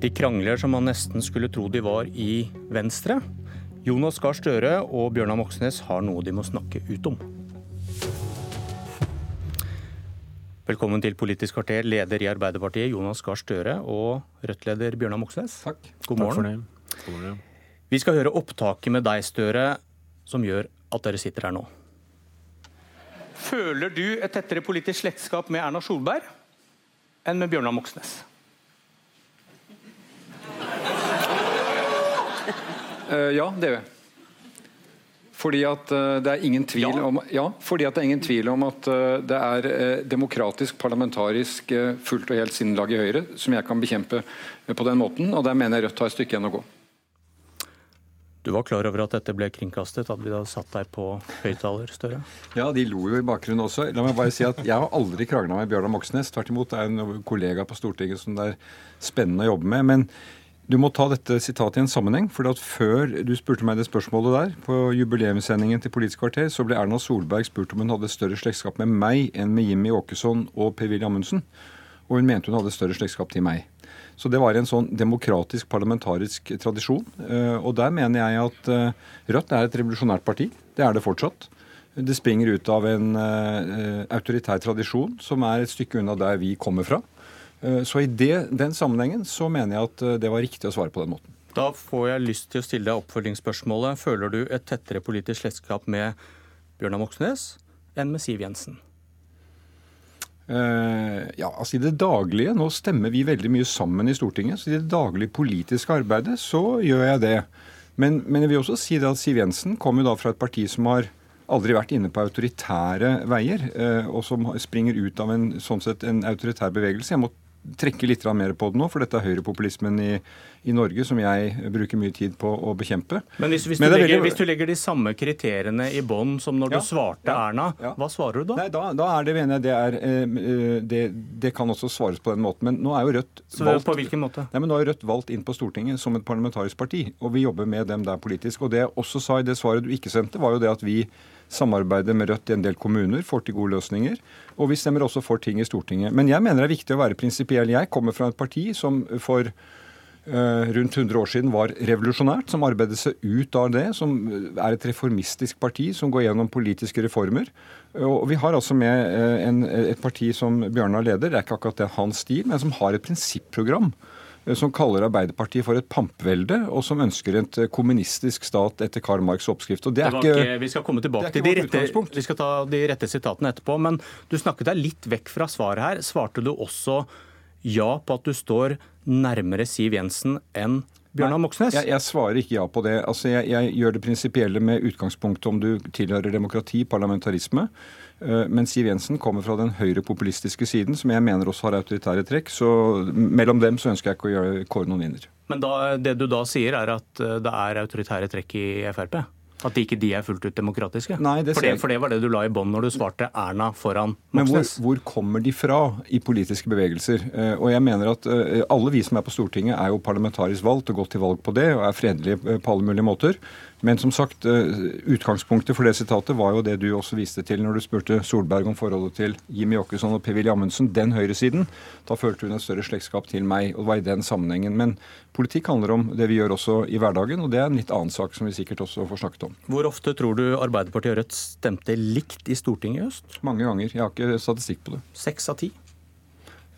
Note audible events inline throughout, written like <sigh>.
De krangler som man nesten skulle tro de var i Venstre. Jonas Gahr Støre og Bjørnar Moxnes har noe de må snakke ut om. Velkommen til Politisk kvarter, leder i Arbeiderpartiet Jonas Gahr Støre og Rødt-leder Bjørnar Moxnes. Takk. God morgen. Takk for det. Vi skal høre opptaket med deg, Støre, som gjør at dere sitter her nå. Føler du et tettere politisk slektskap med Erna Solberg enn med Bjørnar Moxnes? Uh, ja, det gjør jeg. Fordi at uh, det er ingen tvil Ja. om Ja, fordi at det er ingen tvil om at uh, det er demokratisk, parlamentarisk, fullt og helt sinnlag i Høyre som jeg kan bekjempe på den måten, og der mener jeg Rødt har et stykke igjen å gå. Du var klar over at dette ble kringkastet? At vi da satt deg på høyttaler, Støre? Ja, de lo jo i bakgrunnen også. La meg bare si at Jeg har aldri krangla med Bjørnar Moxnes. Tvert imot, det er en kollega på Stortinget som det er spennende å jobbe med. Men du må ta dette sitatet i en sammenheng. for Før du spurte meg det spørsmålet der, på jubileumssendingen til Politisk kvarter, så ble Erna Solberg spurt om hun hadde større slektskap med meg enn med Jimmy Åkesson og Per-Willy Amundsen. Og hun mente hun hadde større slektskap til meg. Så det var en sånn demokratisk, parlamentarisk tradisjon. Eh, Og der mener jeg at eh, Rødt er et revolusjonært parti. Det er det fortsatt. Det springer ut av en eh, autoritær tradisjon som er et stykke unna der vi kommer fra. Eh, Så i det, den sammenhengen så mener jeg at eh, det var riktig å svare på den måten. Da får jeg lyst til å stille deg oppfølgingsspørsmålet. Føler du et tettere politisk slektskap med Bjørnar Moxnes enn med Siv Jensen? Eh, ja, altså I det daglige Nå stemmer vi veldig mye sammen i Stortinget. Så i det daglige politiske arbeidet så gjør jeg det. Men, men jeg vil også si det at Siv Jensen kommer jo da fra et parti som har aldri vært inne på autoritære veier, og som springer ut av en sånn sett en autoritær bevegelse. Jeg må trekke litt mer på det nå, for dette er høyrepopulismen i, i Norge som jeg bruker mye tid på å bekjempe. Men hvis, hvis, Men du, er legger, veldig- hvis du legger de samme kriteriene i bånn som når Ja, du svarte ja, Erna, ja. hva svarer du da? Nei, da, da er det, mener jeg, det er eh, det, det kan også svares på den måten. Men nå er jo Rødt Så på hvilken måte? Nei, men Nå er Rødt valgt inn på Stortinget som et parlamentarisk parti, og vi jobber med dem der politisk. Og Det jeg også sa i det svaret du ikke sendte, var jo det at vi samarbeider med Rødt i en del kommuner, får til gode løsninger. Og vi stemmer også for ting i Stortinget. Men jeg mener det er viktig å være prinsipiell. Jeg kommer fra et parti som for eh, rundt 100 år siden var revolusjonært, som arbeidet seg ut av det, som er et reformistisk parti som går gjennom politiske reformer. Og vi har altså med eh, en, et parti som Bjørnar leder, det er ikke akkurat det hans stil, men som har et prinsipprogram eh, som kaller Arbeiderpartiet for et pampvelde, og som ønsker et eh, kommunistisk stat etter Karl Marx' oppskrift. Og det er ikke, ikke, vi skal komme tilbake til de rette, vi skal ta de rette sitatene etterpå. Men du snakket deg litt vekk fra svaret her. Svarte du også ja på at du står nærmere Siv Jensen enn Bjørnar Moxnes? Jeg, jeg svarer ikke ja på det. Altså, jeg, jeg gjør det prinsipielle med utgangspunktet om du tilhører demokrati, parlamentarisme. Eh, Men Siv Jensen kommer fra den høyrepopulistiske siden, som jeg mener også har autoritære trekk. Så mellom dem så ønsker jeg ikke å kåre noen vinner. Men da, det du da sier, er at eh, det er autoritære trekk i Frp? At ikke de er fullt ut demokratiske? Nei, det for, det, for det var det du la i bånn når du svarte Erna foran Men hvor, hvor kommer de fra i politiske bevegelser? Eh, Og jeg mener at eh, alle vi som er på Stortinget er jo parlamentarisk valgt og gått til valg på det, og er fredelige eh, på alle mulige måter. Men som sagt, utgangspunktet for det sitatet var jo det du også viste til når du spurte Solberg om forholdet til Jimmy Åkesson og Per-Willy Amundsen, den høyresiden. Da følte hun et større slektskap til meg, og det var i den sammenhengen. Men politikk handler om det vi gjør også i hverdagen, og det er en litt annen sak som vi sikkert også får snakket om. Hvor ofte tror du Arbeiderpartiet og Rødt stemte likt i Stortinget i høst? Mange ganger. Jeg har ikke statistikk på det. Seks av ti?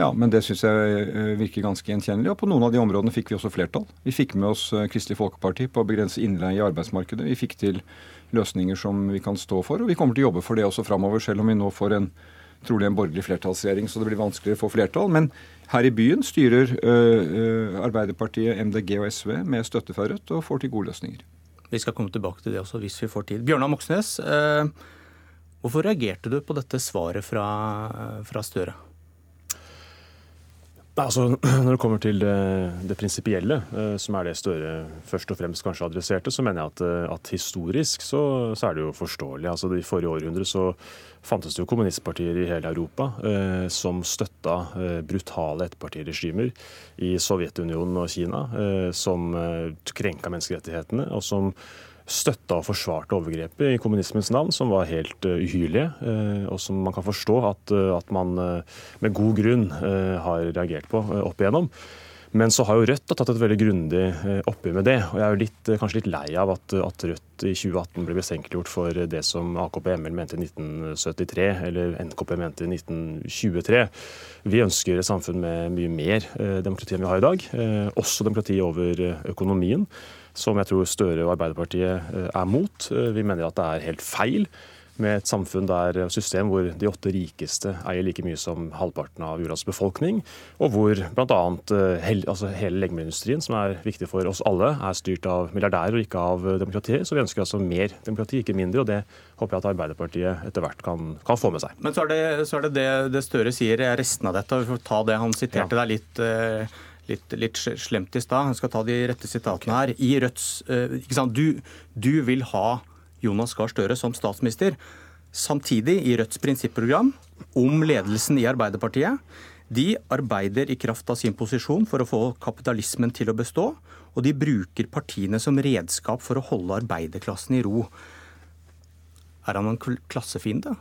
Ja, men det syns jeg eh, virker ganske gjenkjennelig. Og på noen av de områdene fikk vi også flertall. Vi fikk med oss eh, Kristelig Folkeparti på å begrense innleie i arbeidsmarkedet. Vi fikk til løsninger som vi kan stå for, og vi kommer til å jobbe for det også framover, selv om vi nå får en trolig en borgerlig flertallsregjering, så det blir vanskeligere å få flertall. Men her i byen styrer ø, ø, Arbeiderpartiet, MDG og SV med støtte fra Rødt og får til gode løsninger. Vi skal komme tilbake til det også hvis vi får tid. Bjørnar Moxnes, eh, hvorfor reagerte du på dette svaret fra, fra Støre? Altså, <clears throat> Når det kommer til det, det prinsipielle, eh, som er det Støre først og fremst kanskje adresserte, så mener jeg at, eh, at historisk så, så er det jo forståelig. Altså, I forrige århundre så fantes det jo kommunistpartier i hele Europa eh, som støtta eh, brutale ettpartiregimer i Sovjetunionen og Kina, eh, som eh, krenka menneskerettighetene, og som støtta og forsvarte overgrepet i kommunismens navn, som var helt uh, uhyrlige, uh, og som man kan forstå at, uh, at man med god grunn har reagert på opp igjennom. Men så har jo Rødt tatt et veldig grundig eh, oppgjør med det. Og jeg er jo litt, eh, kanskje litt lei av at, at Rødt i 2018 ble mistenkeliggjort for det som AKP-ML mente i 1973, eller NKP mente i 1923. Vi ønsker et samfunn med mye mer eh, demokrati enn vi har i dag. Også demokrati over økonomien, som jeg tror Støre og Arbeiderpartiet er mot. Vi mener at det er helt feil med et samfunn der system hvor de åtte rikeste eier like mye som halvparten av jordas befolkning, og hvor bl.a. Eh, hel, altså hele legemiddelindustrien, som er viktig for oss alle, er styrt av milliardærer og ikke av demokratiet. Så vi ønsker altså mer demokrati, ikke mindre, og det håper jeg at Arbeiderpartiet etter hvert kan, kan få med seg. Men så er, det, så er det, det det Støre sier, er resten av dette. Vi får ta det han siterte ja. deg litt eh, litt, litt, slemt i stad. Jeg skal ta de rette sitatene her. I Rødts eh, du, du, vil ha Jonas Gahr Støre som statsminister. Samtidig, i Rødts prinsipprogram om ledelsen i Arbeiderpartiet, de arbeider i kraft av sin posisjon for å få kapitalismen til å bestå, og de bruker partiene som redskap for å holde arbeiderklassen i ro. Er han en klassefiende?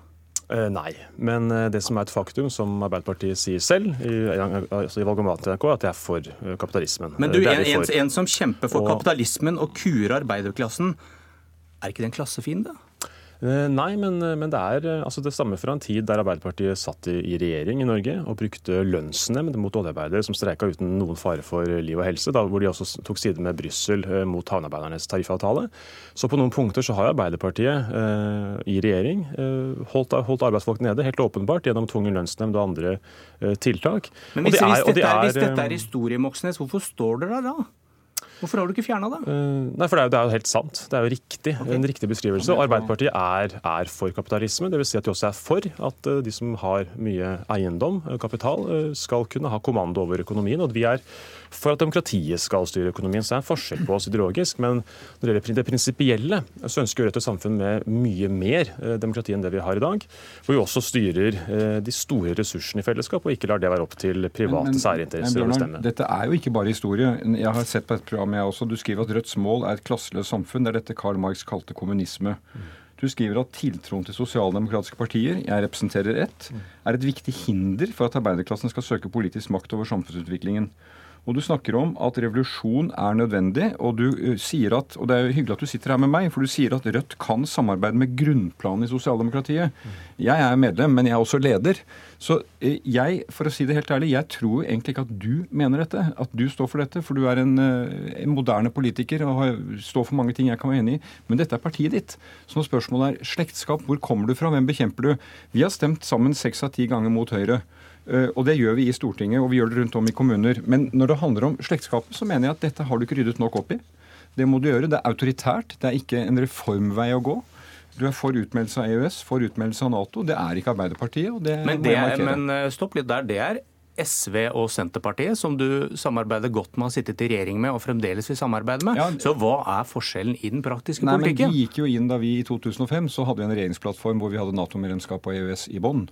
Eh, nei, men eh, det som er et faktum, som Arbeiderpartiet sier selv i, altså i valgomatet NRK, at det er for eh, kapitalismen. Men du, en, en, en, som kjemper for og... kapitalismen og kurer arbeiderklassen, er ikke det en klassefiende? Eh, nei, men, eh, men det er eh, altså det samme fra en tid der Arbeiderpartiet satt i, i regjering i Norge og brukte lønnsnemnd mot oljearbeidere som streika uten noen fare for liv og helse, da hvor de også tok side med Brussel mot havnearbeidernes tariffavtale. Så på noen punkter så har Arbeiderpartiet eh, i regjering eh, holdt, holdt, arbeidsfolk nede, helt åpenbart, gjennom tvungen lønnsnemnd og andre eh, tiltak. Men hvis, er, hvis, dette er, hvis dette er historie, Moxnes, hvorfor står dere der da? Hvorfor har du ikke fjerna det? Uh, nei, for det er, jo, det er, jo, helt sant. Det er jo riktig, okay. en riktig beskrivelse. Og Arbeiderpartiet er, er for kapitalisme. Dvs. Si at de også er for at uh, de som har mye eiendom, uh, kapital, skal kunne ha kommando over økonomien. Og vi er for at demokratiet skal styre økonomien. Så det er en forskjell på oss ideologisk. Men når det gjelder det prinsipielle, så ønsker Rødt et samfunn med mye mer demokrati enn det vi har i dag. Hvor vi også styrer de store ressursene i fellesskap, og ikke lar det være opp til private særinteresser å bestemme. Dette er jo ikke bare historie. Jeg har sett på et program jeg også. Du skriver at Rødts mål er et klasseløst samfunn. Det er dette Karl Marx kalte kommunisme. Du skriver at tiltroen til sosialdemokratiske partier, jeg representerer ett, er et viktig hinder for at arbeiderklassen skal søke politisk makt over samfunnsutviklingen. Og du snakker om at revolusjon er nødvendig, og du uh, sier at Og det er jo hyggelig at du sitter her med meg, for du sier at Rødt kan samarbeide med grunnplanen i sosialdemokratiet. Jeg er medlem, men jeg er også leder. Så uh, jeg, for å si det helt ærlig, jeg tror egentlig ikke at du mener dette. At du står for dette, for du er en, uh, en moderne politiker og har, står for mange ting jeg kan være enig i. Men dette er partiet ditt. Så når spørsmålet er slektskap, hvor kommer du fra, hvem bekjemper du? Vi har stemt sammen seks av ti ganger mot Høyre. Eh, og det gjør vi i Stortinget, og vi gjør det rundt om i kommuner. Men når det handler om slektskapet, så mener jeg at dette har du ikke ryddet nok opp i. Det må du gjøre. Det er autoritært. Det er ikke en reformvei å gå. Du er for utmeldelse av EØS, for utmeldelse av Nato. Det er ikke Arbeiderpartiet. Det men, det er, men eh, stopp litt der. Det er SV og Senterpartiet, som du samarbeider godt med, har sittet i regjering med og fremdeles vil samarbeide med. Ja, så hva er forskjellen i den praktiske nei, politikken? Men vi gikk jo inn Da vi i 2005 så hadde vi en regjeringsplattform hvor vi hadde Nato-medlemskap og EØS i bånn.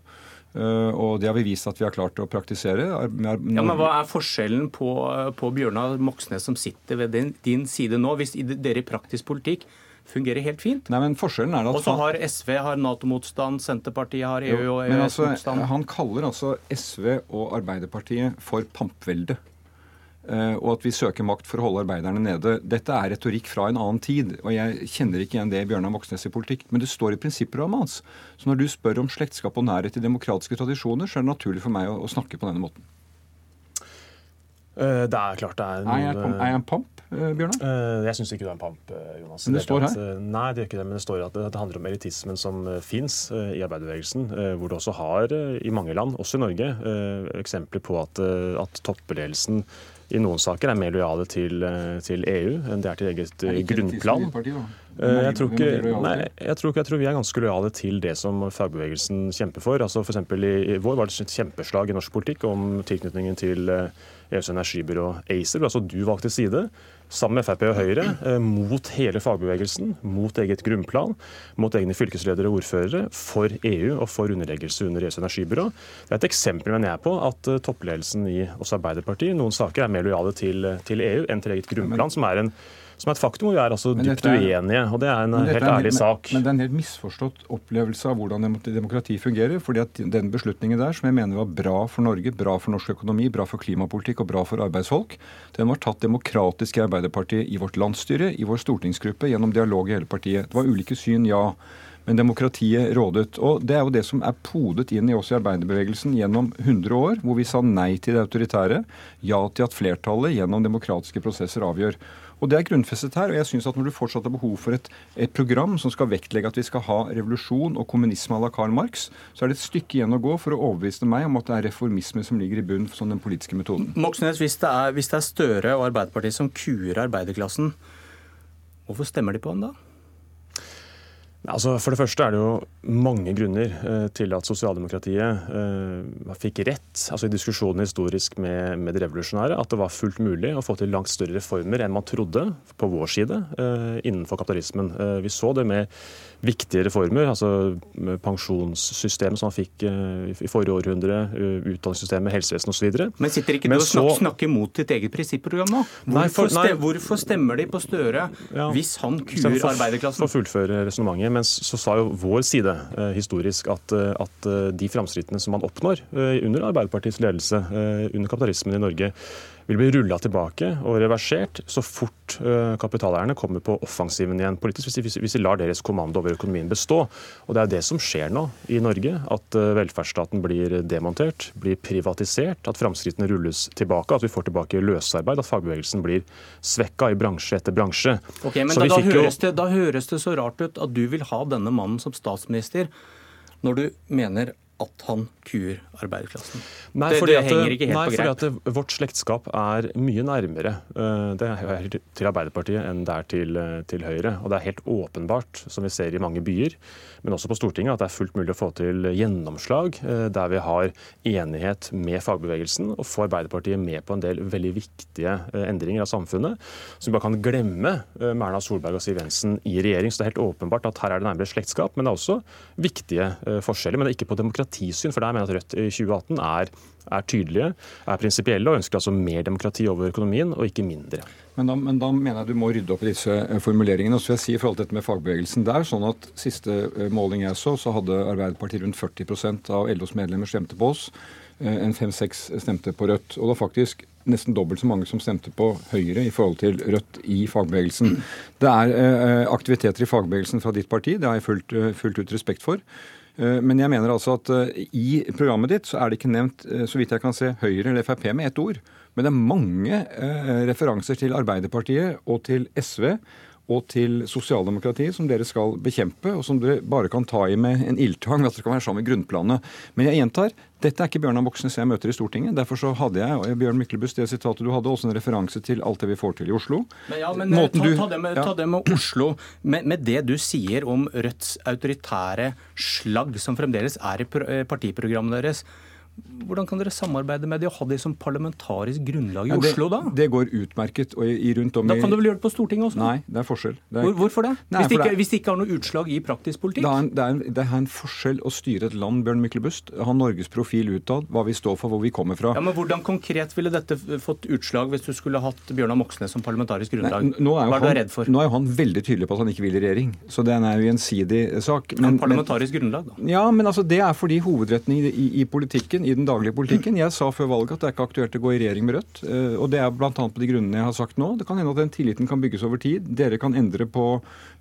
Uh, og det har vi vist at vi har klart å praktisere. Ja, men Hva er forskjellen på, på Bjørnar Moxnes som sitter ved din, din side nå, hvis dere i praktisk politikk fungerer helt fint? Nei, men forskjellen er at... Og så har SV har Nato-motstand, Senterpartiet har EU- og EØS-motstand. Altså, han kaller altså SV og Arbeiderpartiet for pampvelde. Eh, og at vi søker makt for å holde arbeiderne nede. Dette er retorikk fra en annen tid, og jeg kjenner ikke igjen det i Bjørnar Moxnes i politikk, men det står i prinsipprogrammet hans. Så når du spør om slektskap og nærhet til demokratiske tradisjoner, så er det naturlig for meg å, å snakke på denne måten. Eh, det er klart det er noen Er jeg en pamp, eh, Bjørnar? Jeg syns ikke du er en pamp, Jonas. Men det, det står her? Nei, det gjør ikke det. Men det står at det handler om elitismen som fins i arbeiderbevegelsen. Hvor du også har, i mange land, også i Norge, eksempler på at, at toppledelsen i noen saker er mer lojale til, eh, til EU enn det er til eget er grunnplan. Eh, jeg tror, ikke, nei, jeg, tror jeg tror vi er ganske lojale til det som fagbevegelsen kjemper for. Altså for i, I vår var det et kjempeslag i norsk politikk om tilknytningen til EUs eh, e energibyrå ACER. Altså du valgte side sammen med Frp og Høyre, eh, mot hele fagbevegelsen, mot eget grunnplan, mot egne fylkesledere og ordførere, for EU og for underleggelse under EUs energibyrå. Det er et eksempel mener jeg på at eh, toppledelsen i også Arbeiderpartiet noen saker er mer lojale til, til EU enn til eget grunnplan, som er en som er et faktum. Og vi er altså dypt er, uenige, og det er en helt er, ærlig sak. Men, men det er en helt misforstått opplevelse av hvordan demokrati fungerer. fordi at den beslutningen der, som jeg mener var bra for Norge, bra for norsk økonomi, bra for klimapolitikk og bra for arbeidsfolk, den var tatt demokratisk i Arbeiderpartiet, i vårt landsstyre, i vår stortingsgruppe, gjennom dialog i hele partiet. Det var ulike syn, ja. Men demokratiet rådet. Og Det er jo det som er podet inn i oss i arbeiderbevegelsen gjennom 100 år, hvor vi sa nei til det autoritære, ja til at flertallet gjennom demokratiske prosesser avgjør. Og Det er grunnfestet her. og jeg synes at Når du fortsatt har behov for et, et, program som skal vektlegge at vi skal ha revolusjon og kommunisme à la Karl Marx, så er det et stykke igjen å gå for å overbevise meg om at det er reformisme som ligger i bunn som den politiske metoden. Moxnes, hvis det, er, er Støre og Arbeiderpartiet som kuer arbeiderklassen, hvorfor stemmer de på ham da? Altså, for det første er det jo mange grunner eh, til at sosialdemokratiet eh, fikk rett altså i diskusjonen historisk med, med det revolusjonære, at det var fullt mulig å få til langt større reformer enn man trodde på vår side eh, innenfor kapitalismen. Vi så det med viktige reformer, altså pensjonssystemet som man fikk i forrige århundre, utdanningssystemet, helsevesenet osv. Men sitter ikke Men du og så... snakker mot ditt eget prinsipprogram nå? Hvorfor, nei, for, nei. hvorfor stemmer de på Støre ja. hvis han kuer arbeiderklassen? For å fullføre resonnementet. Men så sa jo vår side eh, historisk at, at de framskrittene som man oppnår under Arbeiderpartiets ledelse, under kapitalismen i Norge, vil bli rulla tilbake og reversert så fort uh, kapitaleierne kommer på offensiven igjen politisk, hvis de, lar deres kommando over økonomien bestå. Og Det er det som skjer nå i Norge. At uh, velferdsstaten blir demontert, blir privatisert, at framskrittene rulles tilbake, at vi får tilbake løsarbeid, at fagbevegelsen blir svekka i bransje etter bransje. Ok, men da, da, høres det, da høres det så rart ut at du vil ha denne mannen som statsminister, når du mener at han kuer arbeiderklassen. Nei, det, det henger ikke helt nei, på greip. Fordi at Vårt slektskap er mye nærmere uh, det er til Arbeiderpartiet enn det er til, uh, til, Høyre. Og det er helt åpenbart, som vi ser i mange byer, men også på Stortinget, at det er fullt mulig å få til gjennomslag uh, der vi har enighet med fagbevegelsen, og få Arbeiderpartiet med på en del veldig viktige endringer av samfunnet, som vi bare kan glemme med Erna Solberg og Siv Jensen i regjering. Så det er helt åpenbart at her er det nærmere slektskap, men det er også viktige forskjeller. Men det er ikke på demokrati demokratisyn, for der mener jeg at Rødt i 2018 er, er tydelige, er prinsipielle og ønsker altså mer demokrati over økonomien, og ikke mindre. Men da, men da, mener jeg du må rydde opp i disse eh, formuleringene. Og så vil jeg si i forhold til dette med fagbevegelsen. Det er sånn at Siste eh, måling jeg så, så hadde Arbeiderpartiet rundt 40% av LOs medlemmer stemte på oss. Eh, en fem-seks stemte på Rødt. Og det var faktisk nesten dobbelt så mange som stemte på Høyre i forhold til Rødt i fagbevegelsen. Det er aktiviteter i fagbevegelsen fra ditt parti, det har jeg fullt, fullt ut respekt for. Eh, men jeg mener altså at eh, i programmet ditt så er det ikke nevnt, eh, så vidt jeg kan se, Høyre eller Frp med ett ord. Men det er mange referanser til Arbeiderpartiet og til SV og til sosialdemokratiet som dere skal bekjempe, og som dere bare kan ta i med en ildtang ved at dere kan være sammen med grunnplanet. Men jeg gjentar, dette er ikke Bjørnar Moxnes jeg møter i Stortinget. Derfor så hadde jeg og Bjørn Myklebust, det sitatet du hadde, også en referanse til alt det vi får til i Oslo. Men ja, men ta, ta, det med, ta, det med, Oslo. Med, med, det du sier om Rødts autoritære slagg, som fremdeles er i eh, partiprogrammet deres. Hvordan kan dere samarbeide med de og ha det som parlamentarisk grunnlag i ja, det, Oslo, da? Det går utmerket. og i, rundt om Da kan du vel gjøre det på Stortinget også? Nei, det er forskjell. Det er, Hvor, hvorfor det? Nei, hvis, det ikke, hvis, det ikke, har noe utslag i praktisk politikk? Det er, en, det, er en, det er, en, forskjell å styre et land, Bjørn Myklebust. Ha Norges profil utad, hva vi står for, hvor vi kommer fra. Ja, men Hvordan konkret ville dette fått utslag hvis du skulle hatt Bjørnar Moxnes som parlamentarisk grunnlag? Nei, hva er du redd for? Nå er jo han veldig tydelig på at han ikke vil i regjering. Så det er jo gjensidig sak. Men, parlamentarisk men, grunnlag, da? Ja, men altså, det er fordi hovedretten i, i, i politikken, i den daglige politikken. Jeg sa før valget at det er ikke aktuelt å gå i regjering med Rødt. Eh, og det er bl.a. på de grunnene jeg har sagt nå. Det kan hende at den tilliten kan bygges over tid. Dere kan endre på,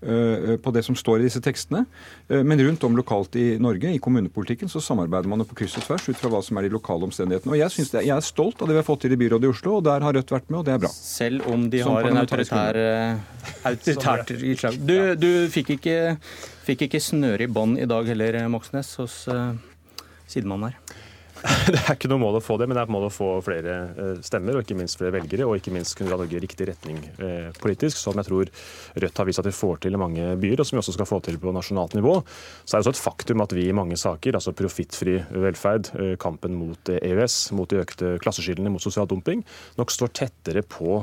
eh, på det som står i disse tekstene. Eh, men rundt om lokalt i Norge, i kommunepolitikken, så samarbeider man jo på kryss og tvers ut fra hva som er de lokale omstendighetene. Og jeg, synes det, jeg er stolt av det vi har fått til i byrådet i Oslo, og der har Rødt vært med, og det er bra. Selv om de har en autoritær, autoritært utslag. Du, du fikk ikke, fikk ikke snøre i bånd i dag heller, Moxnes, hos uh, sidemannen her. <laughs> Det er ikke noe mål å få det, men det er et mål å få flere eh, stemmer og ikke minst flere velgere, og ikke minst kunne dra Norge i riktig retning eh, politisk, som jeg tror Rødt har vist at vi får til i mange byer, og som vi også skal få til på nasjonalt nivå. Så er det også et faktum at vi i mange saker, altså profittfri velferd, eh, kampen mot EØS, mot de økte klasseskillene, mot sosial dumping, nok står tettere på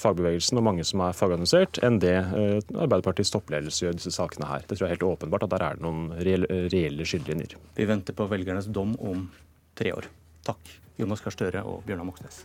fagbevegelsen og mange som er fagorganisert, enn det Arbeiderpartiets toppledelse gjør i disse sakene her. Det tror jeg er helt åpenbart at der er det noen reelle skillelinjer. Vi venter på velgernes dom om tre år. Takk, Jonas Gahr Støre og Bjørnar Moxnes.